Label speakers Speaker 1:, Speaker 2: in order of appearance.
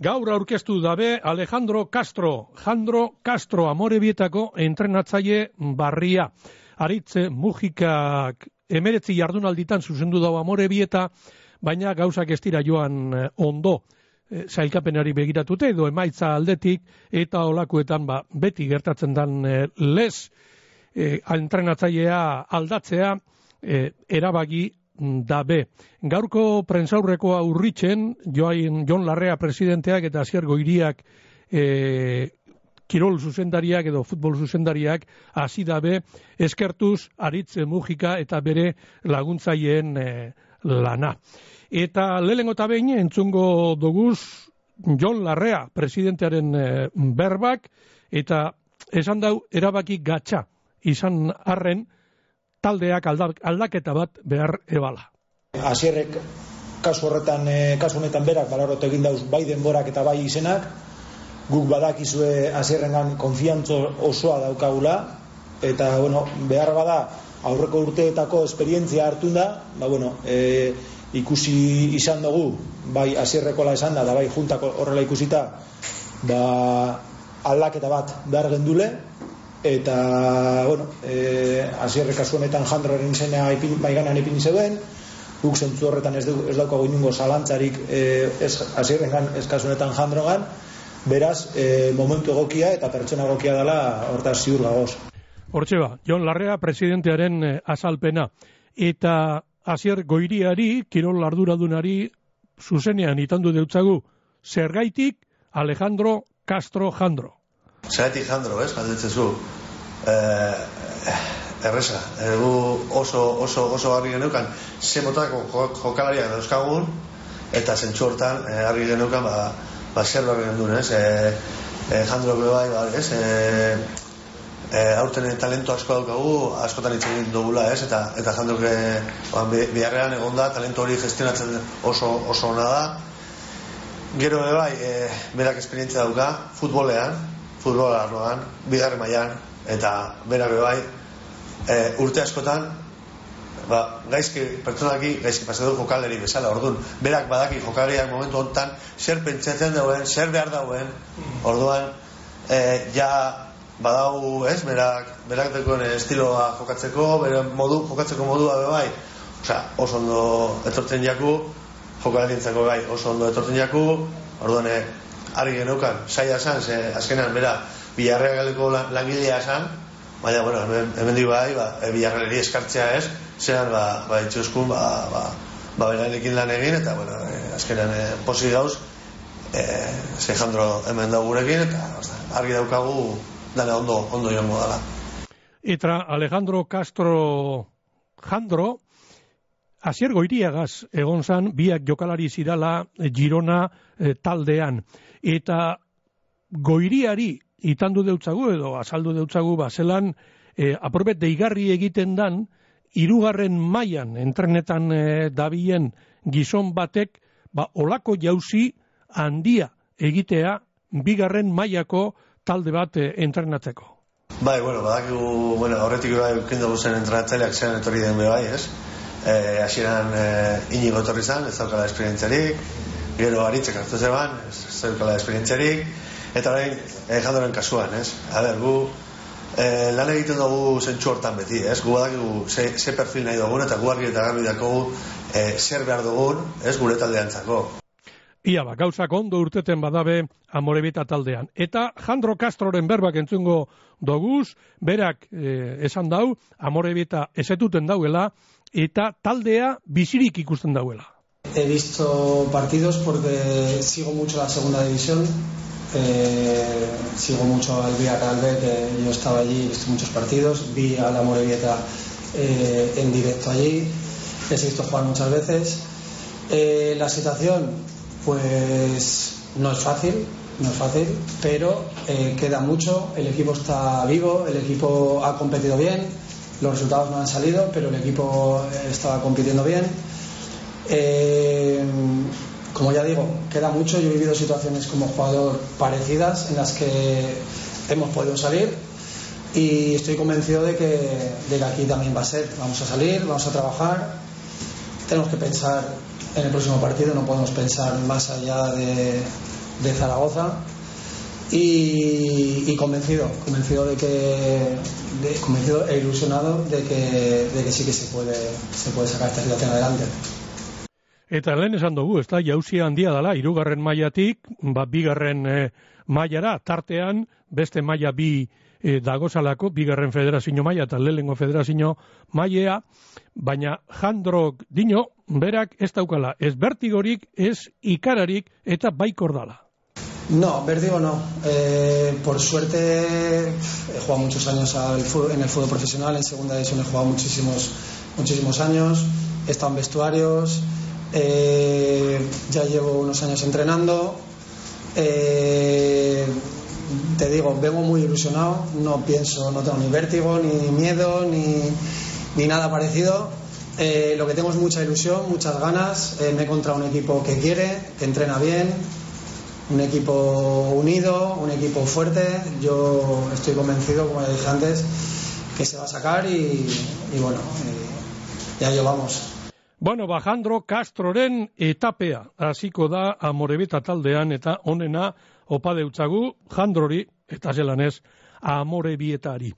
Speaker 1: Gaur aurkeztu dabe Alejandro Castro, Jandro Castro amorebietako entrenatzaile barria. Aritze Mujikak emeretzi jardunalditan zuzendu dago amorebieta, baina gauzak ez dira joan eh, ondo zailkapenari begiratute edo emaitza aldetik eta olakuetan ba, beti gertatzen dan e, lez e, entrenatzailea aldatzea e, erabagi dabe. Gaurko prentsaurrekoa urritzen, joain Jon Larrea presidenteak eta Asier Goiriak e, kirol zuzendariak edo futbol zuzendariak hasi dabe eskertuz aritze mugika eta bere laguntzaileen e, lana. Eta lehengo eta behin entzungo doguz Jon Larrea presidentearen e, berbak eta esan dau erabaki gatsa izan arren taldeak aldaketa bat behar ebala.
Speaker 2: Asierrek kasu horretan, e, kasu honetan berak balarot egin dauz bai denborak eta bai izenak, guk badakizue asierrengan konfiantzo osoa daukagula, eta bueno, behar bada aurreko urteetako esperientzia hartu da, ba, bueno, e, ikusi izan dugu, bai asierrekola esan da, da bai juntako horrela ikusita, ba, aldaketa bat behar gendule, eta bueno, eh hasierre kasu honetan Jandroren izena ipin baiganan ipin zeuen, guk zentzu horretan ez, ez daukago inungo zalantzarik eh ez hasierrengan ez kasu honetan Jandrogan, beraz e, momentu egokia eta pertsona egokia dela hortaz ziur gagoz.
Speaker 1: Hortxe ba, Jon Larrea presidentearen e, azalpena eta hasier goiriari, kirol arduradunari zuzenean itandu deutzagu, zergaitik Alejandro Castro Jandro.
Speaker 3: Zeratik jandro, ez, galdetzen zu. Eh, erresa, egu oso, oso, oso harri genukan, ze motako jokalariak dauzkagun, eta zentsu hortan, eh, harri genukan, ba, ba zer barri gendun, ez, e, e, jandro bai, ba, ez, e, e, aurten talento asko daukagu, askotan hitz egin dugula, ez, eta, eta jandro ge, ba, biharrean egon da, talento hori gestionatzen oso, oso ona da, Gero bai, e, berak esperientzia dauka, futbolean, futbol arloan, bigarren mailan eta berak bai e, urte askotan ba, gaizki, pertsonaki gaizki pasatu jokaleri bezala, orduan berak badaki jokaleriak momentu honetan zer pentsatzen dauen, zer behar dauen orduan e, ja badau, ez, berak berak dekoen estiloa jokatzeko bere modu, jokatzeko modua be bai Osea, oso ondo etortzen jaku jokalerintzako bai, oso ondo etortzen jaku orduan, ari genukan, saia esan, ze azkenan, bera, biharreak galeko langilea esan, baina, bueno, hemen, di bai, ba, e, eskartzea ez, zean, ba, ba, itxuskun, ba, ba, ba, berainekin lan egin, eta, bueno, e, azkenan, e, posi gauz, e, ze jandro hemen daugurekin, eta, osta, argi daukagu, dana ondo, ondo joango dala.
Speaker 1: Eta Alejandro Castro Jandro, Asier goiriagaz egon zan, biak jokalari zidala Girona e, taldean eta goiriari itandu deutzagu edo azaldu deutzagu bazelan e, aprobet deigarri egiten dan hirugarren mailan entrenetan e, dabien gizon batek ba olako jauzi handia egitea bigarren mailako talde bat e, entrenatzeko.
Speaker 3: Bai, bueno, badakigu, bueno, horretik bai kendu zen entrenatzaileak zean etorri den bai, ez? Eh, hasieran eh, inigo etorri zan, ez daukala esperientziarik, gero aritzek hartu zeban, ez zeukala esperientziarik, eta orain eh, kasuan, ez? A ber, gu eh, lan egiten dugu zentsu hortan beti, ez? Gu badakigu ze, ze perfil nahi dugun, eta gu argi eta garbi dakogu eh, zer behar dugun, ez gure taldeantzako.
Speaker 1: Ia ba, gauzak ondo urteten badabe amorebita taldean. Eta Jandro Castroren berbak entzungo doguz, berak eh, esan dau, amorebita esetuten dauela, eta taldea bizirik ikusten dauela.
Speaker 4: He visto partidos porque sigo mucho la segunda división, eh, sigo mucho al Villarreal que yo estaba allí, he visto muchos partidos, vi a la Morevieta eh, en directo allí, he visto jugar muchas veces. Eh, la situación, pues no es fácil, no es fácil, pero eh, queda mucho, el equipo está vivo, el equipo ha competido bien, los resultados no han salido, pero el equipo estaba compitiendo bien eh, como ya digo, queda mucho. Yo he vivido situaciones como jugador parecidas en las que hemos podido salir y estoy convencido de que, de que aquí también va a ser. Vamos a salir, vamos a trabajar. Tenemos que pensar en el próximo partido, no podemos pensar más allá de Zaragoza y, y, convencido, convencido de que, de, convencido e ilusionado de que, de que sí que se puede, se puede sacar esta situación adelante.
Speaker 1: Eta lehen esan dugu, ez da, jauzia handia dela, irugarren mailatik, ba, bigarren e, mailara, tartean, beste maila bi e, dagozalako, bigarren federazio maila eta lehengo federazio mailea, baina jandrok dino, berak ez daukala, ez bertigorik, ez ikararik, eta baikor dala.
Speaker 4: No, vértigo no. Eh, por suerte he jugado muchos años en el fútbol profesional, en segunda división he jugado muchísimos, muchísimos años, he estado en vestuarios, Eh, ya llevo unos años entrenando. Eh, te digo, vengo muy ilusionado. No pienso, no tengo ni vértigo, ni miedo, ni, ni nada parecido. Lo que tengo es mucha ilusión, muchas ganas. me he encontrado un equipo que quiere, que entrena bien, un equipo unido, un equipo fuerte. Yo estoy convencido, como dije antes, que se va a sacar y, y bueno, ya llevamos.
Speaker 1: Bueno, bajandro Castroren etapea, hasiko da amorebeta taldean eta onena opa deutzagu jandrori eta zelanez amorebietari.